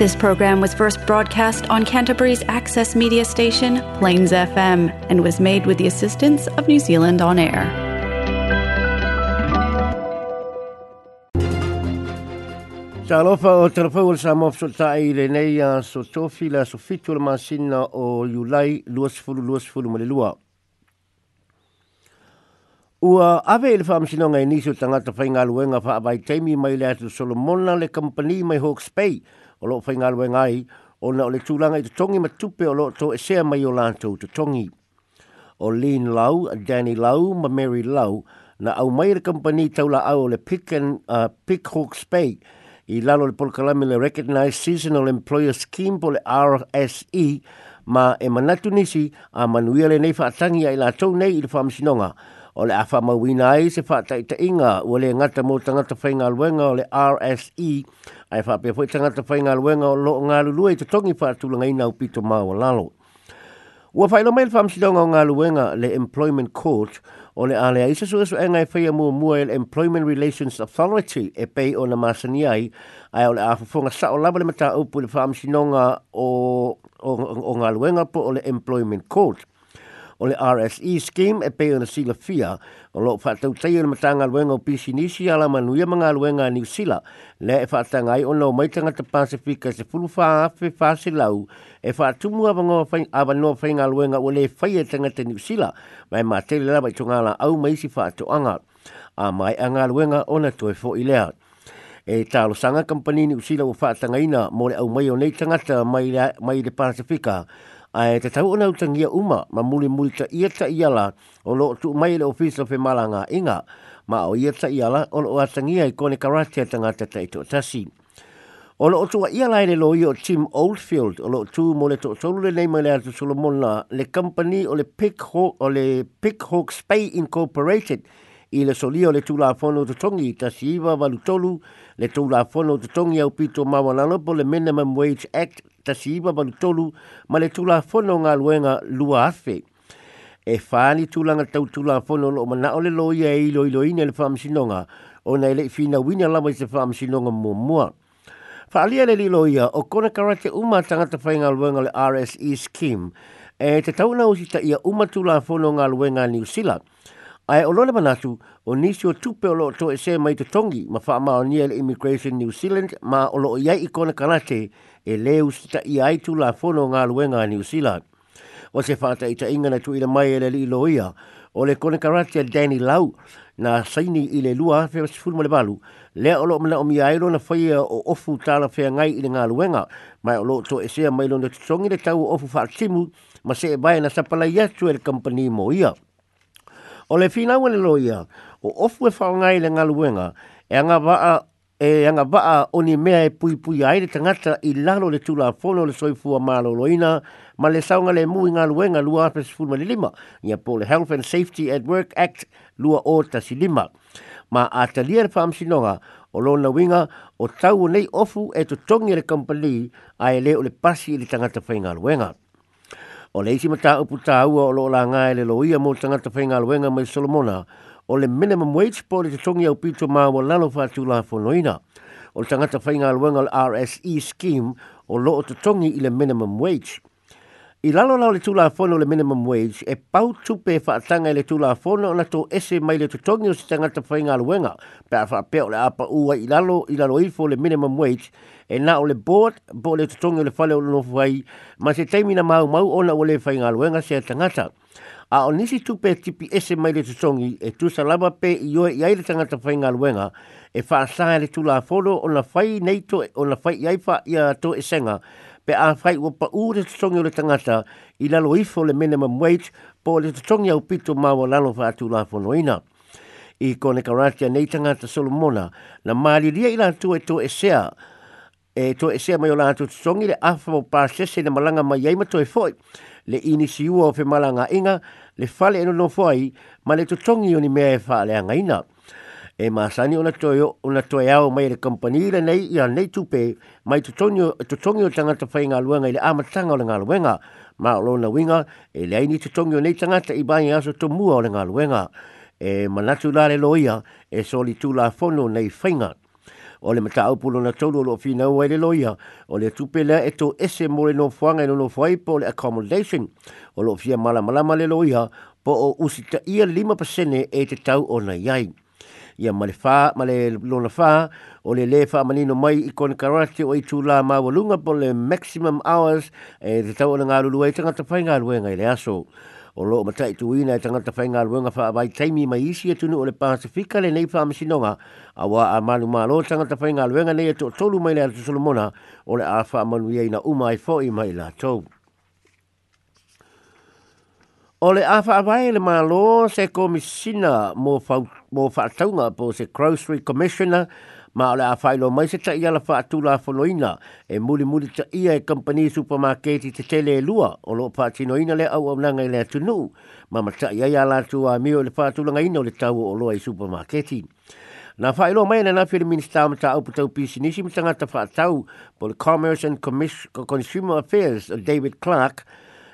This program was first broadcast on Canterbury's access media station, Plains FM, and was made with the assistance of New Zealand On Air. Talofa o talofa o sa mofso ta i le nei a so tofi la so fitu le masina o Iulai luas fulu luas fulu malelua. Ua ave ele wha amsino ngai e nisu tangata whainga luenga wha abai teimi mai le atu Solomona le company mai Hawke's Bay o loo whainga luenga ai o na o le tūlanga i tutongi ma tupe o loo tō e sea mai o lantou tutongi. O Lean Lau, Danny Lau, ma Mary Lau na au mai le company taula au le Pick, uh, Pick Hawke's Bay i lalo le polkalami le Recognized Seasonal Employer Scheme po le RSE ma e manatu nisi a manuia le nei whaatangi ai lantou nei i le wha amsinonga. O le awha mawina ai se whata i inga o le ngata mō tangata whainga luenga o le RSE ai wha pia pui tangata whainga luenga o lo ngā lulua i te tongi wha tūlanga ina o pito mā o lalo. Ua whai lo mail whamsidonga o ngā luenga le Employment Court o le alea isa sua su engai whaia mua mua e le Employment Relations Authority e pei o na masani ai ai o le awhafonga sa o lawa le mata upu le whamsidonga o, o, o, o ngā luenga po o le Employment Court o le RSE scheme e pe ona sila fia o lo fa tau tei ona matanga luenga o pisi nisi ala manu ia mga luenga ni sila le e fa atanga ai maitanga te pasifika e se fulu fa afe fa se lau e fa atumu avango avanoa fai ngā luenga o le fai e tanga te ni sila mai ma tele la vai tunga la au mai si atu anga a mai a ngā luenga ona toi fo i lea e talo sanga kampani ni usila o fa atanga mo le au mai o nei tangata mai mai le pasifika ai te tau ona utangia uma ma muli muli ta ia ta iala o lo tu mai le ofisa pe malanga inga ma o ia ta iala o lo atangia i kone karate a tangata ta ito tasi. O lo tu a iala i e le lo Tim Oldfield o lo tu mo le tolu le neima le atu solomona le company o le Pick Hawk, o le Pick Incorporated i le soli o le tu la fono te tongi ta si iwa valutolu le tu la fono te tongi au pito mawanalo po le Minimum Wage Act 2017 tasi iwa manu tolu ma le tula fono ngā luenga lua afe. E fani tula ngā tau tula fono lo ma nao le loia e ilo ilo ina le whaam sinonga o nei fina wina lama i se whaam sinonga mua mua. Whaalia li lilo ia o kona karate uma tanga whai ngā luenga le RSE scheme e te tau na usita ia uma tula fono ngā luenga New Zealand. Ai o lole manatu o nisi o tupe o loto e mai te tongi mafama o ni le Immigration New Zealand ma o loo iai i kona karate ngā e leu sita i aitu la fono ngā luenga a New Zealand. O se whata i ta inga na tu ila mai e le li lo ia, o le kone karatia Danny Lau, na saini i le lua fia si fulma le balu, lea o loo mana o mi airo na whaia e o ofu tāla fia ngai i le ngā luenga, mai o lo to e sea mai lona tutongi le tau ofu wha timu, ma se e bai na sapala yatu e le company mo ia. O le whinau e le lo o ofu e whao ngai le ngā luenga, e anga waa e anga vaa o ni mea e pui pui aere tangata i lalo le tula a fono le soifua malo loina ma le saunga le mui ngā luenga lua apes fulma li lima ia po le Health and Safety at Work Act lua o tasi lima. Ma a talia le pham sinonga o lona winga o tau o nei ofu e to tongi le kampali a e le o le pasi le tangata fai ngā luenga. O le isi mata upu tāua o lo la ngā e le loia mo tangata fai ngā luenga mai Solomona o le minimum wage po le te tongi au pito ma wa lalo wha tu la whanoina. O tangata whainga luenga le RSE scheme o lo o te tongi i le minimum wage. I lalo lao le tula whono le minimum wage e pau tupe whaatanga i le tula o na tō ese mai le tutongi o se tangata whainga luenga. Pea wha peo le apa ua i lalo i lalo ifo le minimum wage e na o le board bo le tutongi o le whale o le nofuai ma se teimina mau mau ona o le whainga luenga se tangata a o nisi tupe tipi ese mai le tutongi e tu salama pe i oe i aile tangata whai ngā luenga e wha asanga le tula a whoro o na whai neito e, o na whai iaifa i a to e senga pe a whai ua pa u le tutongi o le tangata i lalo ifo le minimum wage po le tutongi au pito mawa lalo wha atu la whono ina. I kone karatia nei tangata solomona na maliria i la tu e to e sea e to e se mai o lātou te songi le afo pā sese na malanga mai ei mato e foi le inisiu o fe malanga inga le fale eno no foi ma le tutongi o ni mea e fa anga ina. E maasani o na toi o na toi au mai le company le nei ia a nei tupe mai tutongi o tangata fai ngā luenga i le amatanga o le ngā luenga ma o lona winga e le aini tutongi o nei tangata i bai e aso to mua o le ngā luenga e manatu la le loia e soli tu la fono nei fai o le mata aupulo na tolu o lo fina wai le loia o le tupe la e to ese mole no fuanga no no fuai po le accommodation o lo fia mala mala le loia po o usita ia lima pasene e te tau o na iai. Ia male fa, male lona fa, o le le fa manino mai i kone karate o i tū la mawalunga po le maximum hours e te tau o na ngā lulu e tangata pai ngā lue ngai le aso o loo matai tu ina e tangata whainga ruenga wha awai taimi mai isi e tunu o le Pasifika le nei wha amasinonga a wā a manu mā loo tangata whainga ruenga nei e tō tolu mai le atu solomona o le a wha manu iei na umai fō i mai la tau. O le a wha awai le mā loo se komisina mō whataunga po se Grocery Commissioner ma ole a failo mai se ta iala fa atu la foloina e muli muli ta ia e company supermarket te tele e lua o lo pa tino ina le au au nanga i le atunu ma ma ta ia iala atu a mio le fa atu langa ina o le tau o loa i supermarket Na fai mai na na fili minister amata au putau pisi nisi mtanga ta whaatau po le Commerce and Commission Consumer Affairs o David Clark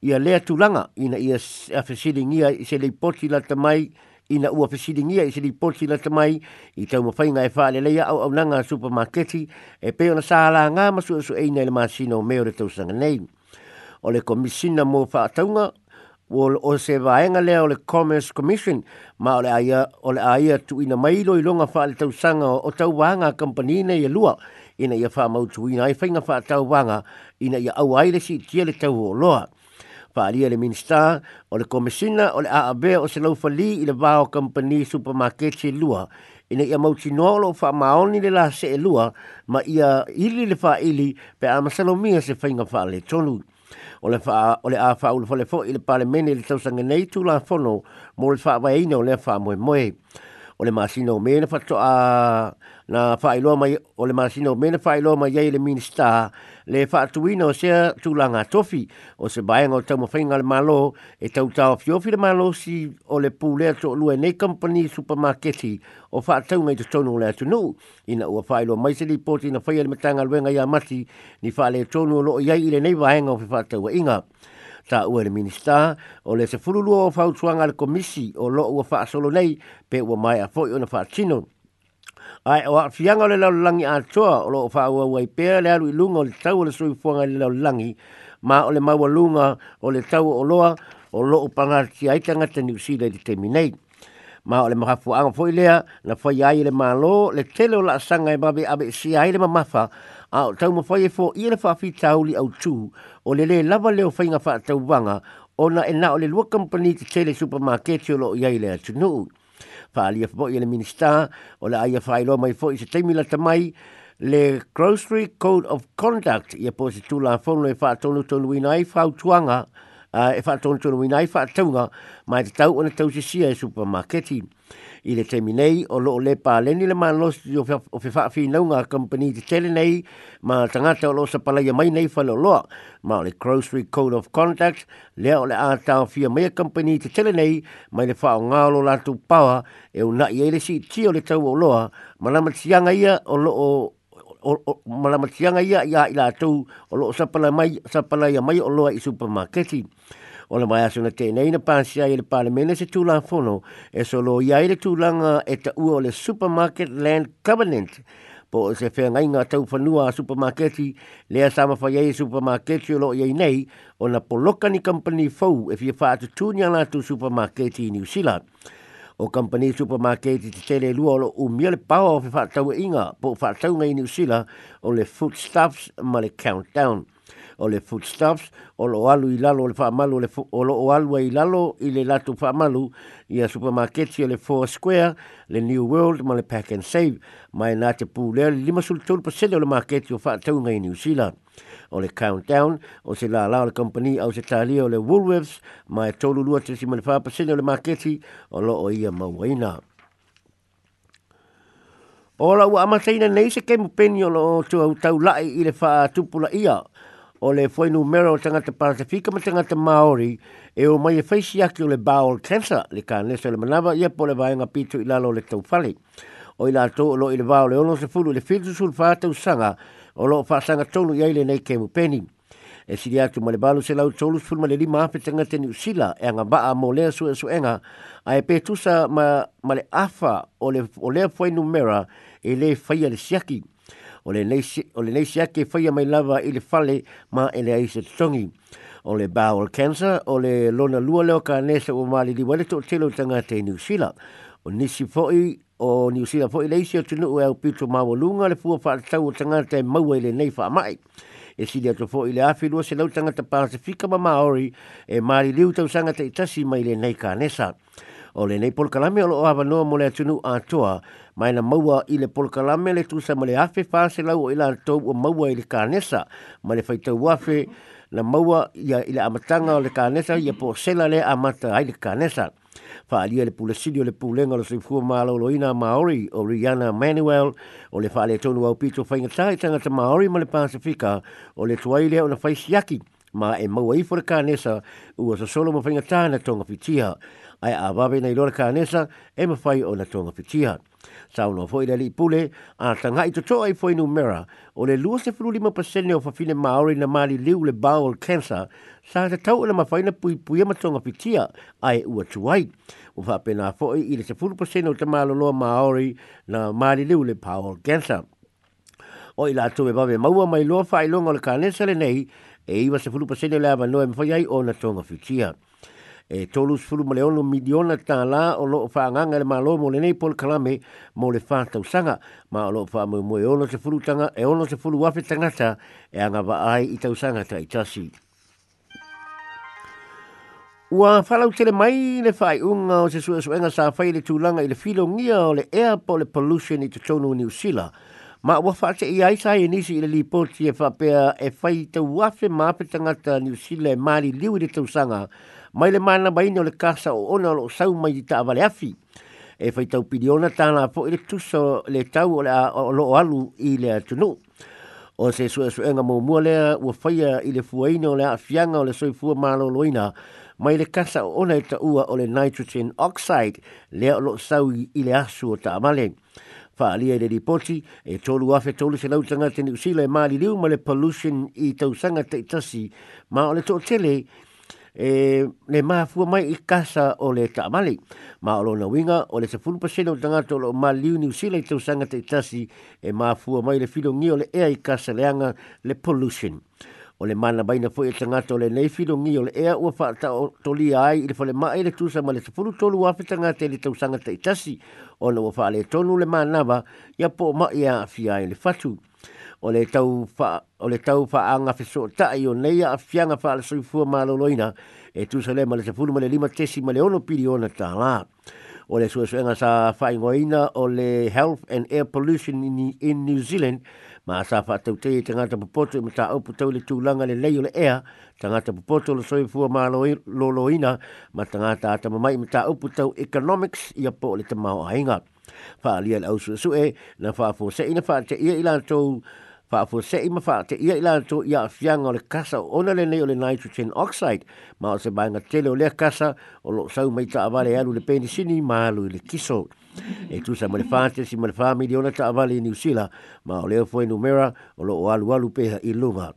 ia le lea langa ina ia afesiri ngia i se leipoti la tamai mai ina ua fesilingia i se lipoti na tamai i tau mawhainga e whaale leia au au nanga supermarketi e peo na sahala ngā masu asu eina ele māsina o meore tausanga nei. O le komisina mō whaataunga o se vaenga lea o le Commerce Commission ma o le aia, o le aia tu ina mailo i longa whaale tausanga o, o tau wanga kampani ina i e lua ina ia whaamautu ina i whainga whaatau wanga ina ia au aile si tia le tau o loa faalia le minista o le komesina o le aabea o se laufali i le vao kampani supamaketi lua ina ia mautinoa o loo faamaoni le la see lua ma ia ili le faaili pe a masalomia se faiga faaletonu o le fa o le a fa o le fa le fo i le parlamenti le tau sanga nei tu la fono mo le fa vai no le fa moe moe o le masino me na fa to a na fa i lo mai o le masino me na fa i lo mai ye le minister le whaatuina o sea tūlanga tofi o se baeng o tamo whainga le malo e tau tau fiofi le malo si o le pūlea tō lua nei company supermarketi o whaatau ngai te tonu le atu nuu. Ina ua whailo mai se li pōti na whaia e le matanga luenga ia mati ni whaale tonu o loo iai ile nei baeng o fi whaatau inga. Ta ua le minista o le se furulua o whautuanga le komisi o loo ua solo nei pe ua mai a fōi o na whaatino. Ta Ai, o fianga le lau langi a toa, o loo wha ua wai pēr, le aru i lunga o le tau le sui fuanga le lau langi, ma o le maua lunga o le tau o loa, o loo panga ki aitanga te New Zealand te minei. Ma o le maha fuanga fui lea, na fai ai le maa lo, le tele o la sanga i e babi abe si ai le mamafa, a o tau ma fai e fo i le whaafi tauli au tū, o le le lava leo whainga wha tau wanga, o e na o le lua company te tele supermarketio lo i ai le atunuu fa ali fo ile minista o la ia fa ilo mai fo se temila tamai le grocery code of conduct ia positu la fo le fa tonu tonu i fa tuanga uh, e whaatona tono i nai whaatunga mai te tau ona tau se sia e supermarketi. I le temi nei, o loo le pā leni le maa nos o, o fe whaafi nau ngā company te tele nei, ma tangata o loo sa palaia mai nei whale o loa, ma o le Grocery Code of Conduct, lea o le ātau fia mai a company te tele nei, mai le whao ngā lo lātu pawa, e unai e le si tio le tau o loa, ma lama tianga ia o loo malamatianga ia ia ila tu o lo sapala mai sapala ia mai o lo i supermarket o le mai asuna e e te nei na pansia ai le parlamene se tu fono e lo ia ile tu lan e ta u o le supermarket land covenant po se fe ngai nga tau fanua a supermarket le sa ma fai supermarket o lo ia nei o na poloka ni company fou e fi fa tu tu ni ala tu supermarket i new zealand o company supermarket te tele lua o u miele pau o fa tau inga po fa tau ngai ni usila o le foodstuffs ma le countdown o le foodstuffs o lo alu i lalo le whaamalu o, le o lo o alu i lalo i le latu whaamalu i a supermarket o le Four Square le New World ma le Pack and Save mai nā te pū lea lima sul tūru pasele o le market o whaatau ngai New Zealand o le Countdown o se la lao le company au se tālia o le Woolworths mai tōru lua te sima le whaapasele o le market o lo o ia mawaina. Ola ua amataina nei se kemu peni o lo tua utau lai i le wha tupula ia o le foi numero tanga te pasifika ma tanga te Māori e o mai e feisi aki o le bowel cancer le ka nesa le manawa ia po le vaenga pitu i lalo le tauwhali. O i lato o lo i le vau le ono se fulu le filtu sul fātau sanga o lo fa sanga tonu iai le nei kemu peni. E siri atu ma le balu se lau tolus fulma le lima hape tanga te niusila e anga ba mo lea su e su enga a e petusa ma, le afa o le, lea foi numera e le faya le siaki o le neisi ake whaia mai lava i le fale ma e le aise tongi. O le bowel cancer, o le lona lua leo ka nesa o maali li waleto o telo tanga te New Zealand. O nisi poi o New Zealand poi leisi o tunu au pito mawa lunga le pua wha atau o tanga te maua i le neifa mai. E si ato to i le awhilua se lau tanga te pasifika ma maori e maali liu tau sanga te itasi mai le nei ka nesa. O le nei polkalame o lo o hawa noa mo le atunu toa mai na maua i le polkalame le tusa ma le afe fase lau o ila tau o maua i le kanesa ma le faitau afe na maua ia i le amatanga o le kanesa ia po sela le amata ai le kanesa fa ali le pulesili o le pulenga lo sifu ma lo loina maori o riana manuel o le fale tonu au pito fainga tai tanga te maori ma le pasifika o le tuaile o le faisiaki ma e maua i fore kanesa ua sa solo ma fainga tana tonga fitia ai a babe nei lor kanesa e ma fai o na tonga fitia Sauno foi le pule a tanga i toto ai foi numera o le lua se fulu lima pasene o fafine maori na mali liu le bowel cancer sa te tau ele mawhai na pui pui ama tonga pitia ai ua tuai. O whapena foi i le se fulu pasene o te maloloa maori na mali liu le bowel cancer. O i la tobe bawe maua mai loa whai longa o le kanesa le nei e iwa se fulu pasene le ava noe mwhai ai o na tonga pitia e tolus fulu mo leono midiona ta la o lo fa nganga le malo mo le nei pol kalame mo le fa ta usanga ma o lo fa mo mo e ono se fulu tanga e ono se fulu wafe tanga sa e anga va ai i ta usanga ta i tasi Ua whalau tele mai le fai unga o se sua suenga sa whai le tūlanga i le filo ngia o le air po le pollution i te tonu ni usila. Ma ua whaate i aisa e nisi i le lipoti e whapea e whai tau wafe tanga ta ni usila e mari liu i le tausanga. Ma mai le mana bai no le kasa o no lo sau mai ta vale afi e fai opiniona ta na po ele tuso le tau o lo alu i le no o se su su enga mo mo le u fai i le fuaina o le afianga o le soi fu ma lo loina mai le kasa o ona e ta ua o le nitrogen oxide le lo sau i le asu o ta male fa alia le ripoti e tolu afe tolu se lau tanga tenu sila e liu ma le pollution i tau sanga te tasi ma ole to tōtele tele e le mafu mai i casa o le taamali ma o lona winga o le sefulu pasena o tagata o loo maliu niusila i tausaga taʻitasi e mafu mai le filogia o le ea i kasa leaga le pollution o le baina foʻi e tagata o lenei filogia o le ea ua faataotolia ai i le falemaʻi le tusa ma le sefulu tolu afe tagata e i le tausaga taʻitasi ona ua faalētonu le le mana manava ia po ma maʻi a ai le fatu o le tau fa o le tau fa anga fe so ta io nei a fianga fa le sui fuo malo loina e tu sale male se fulu male lima tesi male ono piliona ta la o le sua suenga sa fa ingoina o le health and air pollution in, in New Zealand ma sa fa tau te te ngata popoto e mta au putau le tūlanga le leio le ea te popoto le sui fua ma lo loina ma te ata mamai mta au putau economics i a po le te maho ainga fa alia le au su e na fa fo se ina fa te ia ilan tau fa fo se ima fa te ia ila to ia fianga le kasa ona le nei o le nitrogen oxide ma o se banga te le kasa o lo sau mai ta avale alu le penisini ma alu le kiso e tu sa mole fante si mole fami di ona ta avale ni usila ma o le fo i numera o lo alu alu pe i luva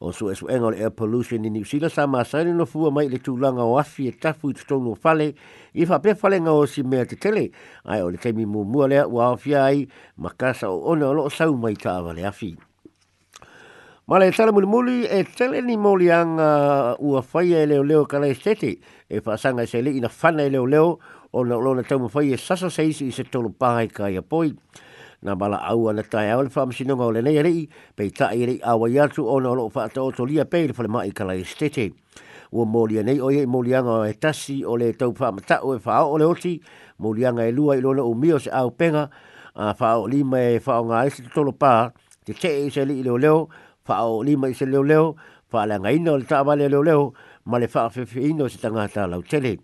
o su esu enga o le air pollution ni usila sa ma sa ni no fua mai le tu langa o afi e tafu i tutonu o fale i fa pe fale nga o si mea te tele ai o le kemi mu mua lea ua afi ai ma casa o ona o lo sau mai ta avale afi. Ma le tala muli muli e tele ni moli anga ua whaia e leo leo kala estete e whaasanga e se le ina whana e leo leo o na olona tau mawhai e sasa seisi i se tolu pahai ka ia poi. Nā bala au ana tai au le whaam sinonga o le nei rei, pei tae rei awa i atu o na olo o whaata o to lia pei le whale mai kala estete. Ua mōli anei o ye mōli anga o e tasi o le tau wha matau e wha o le oti, mōli anga e lua i lona o mio se au penga, a wha o lima e wha o ngā esi tolo pā, te te e se li i leo leo, fa o lima i se leo leo, fa la ngai no le taa le leo leo, ma le fa fe ino se tanga ta lau tele.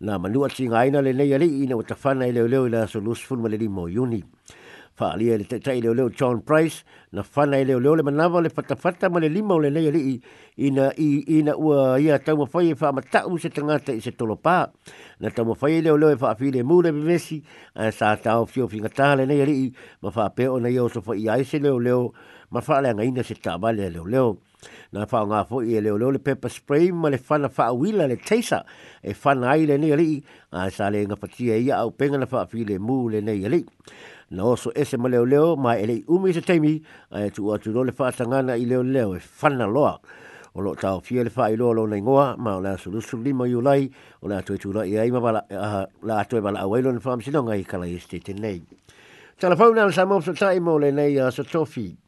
Na manua ti ngai na le nei ali i na watafana i leo leo i la so lusful ma le limo yuni. Fa alia le tei leo leo John Price, na fana i leo leo le manawa le fatafata ma le limo le nei ali i ina i ina ua ia tau ma fai e fa matau se tanga i se tolo pā. Na tau ma fai e leo leo fa e afi le mūre bevesi, a sa tau fio fingata le nei ali ma fa peo na yo oso fa i aise leo leo, leo ma fa le nga ina se ta ba le leo leo na fa nga fo i leo leo le pepper spray ma le fa na fa wila le taser e fa na ai le ni ali a sa le nga pati e ia au penga na fa fi le mu le nei ali na oso ese ma leo leo ma ele umi se taimi a e tu a tu le fa sanga na i leo leo e fa na loa o lo tau fia le fa i loa lo na ingoa ma o la sulu sulu lima i ulai o la atoe tula i aima bala a la atoe bala awailo na fa msinonga i kala i stete nei Telefona na samo sa taimo le nei a sa tofi.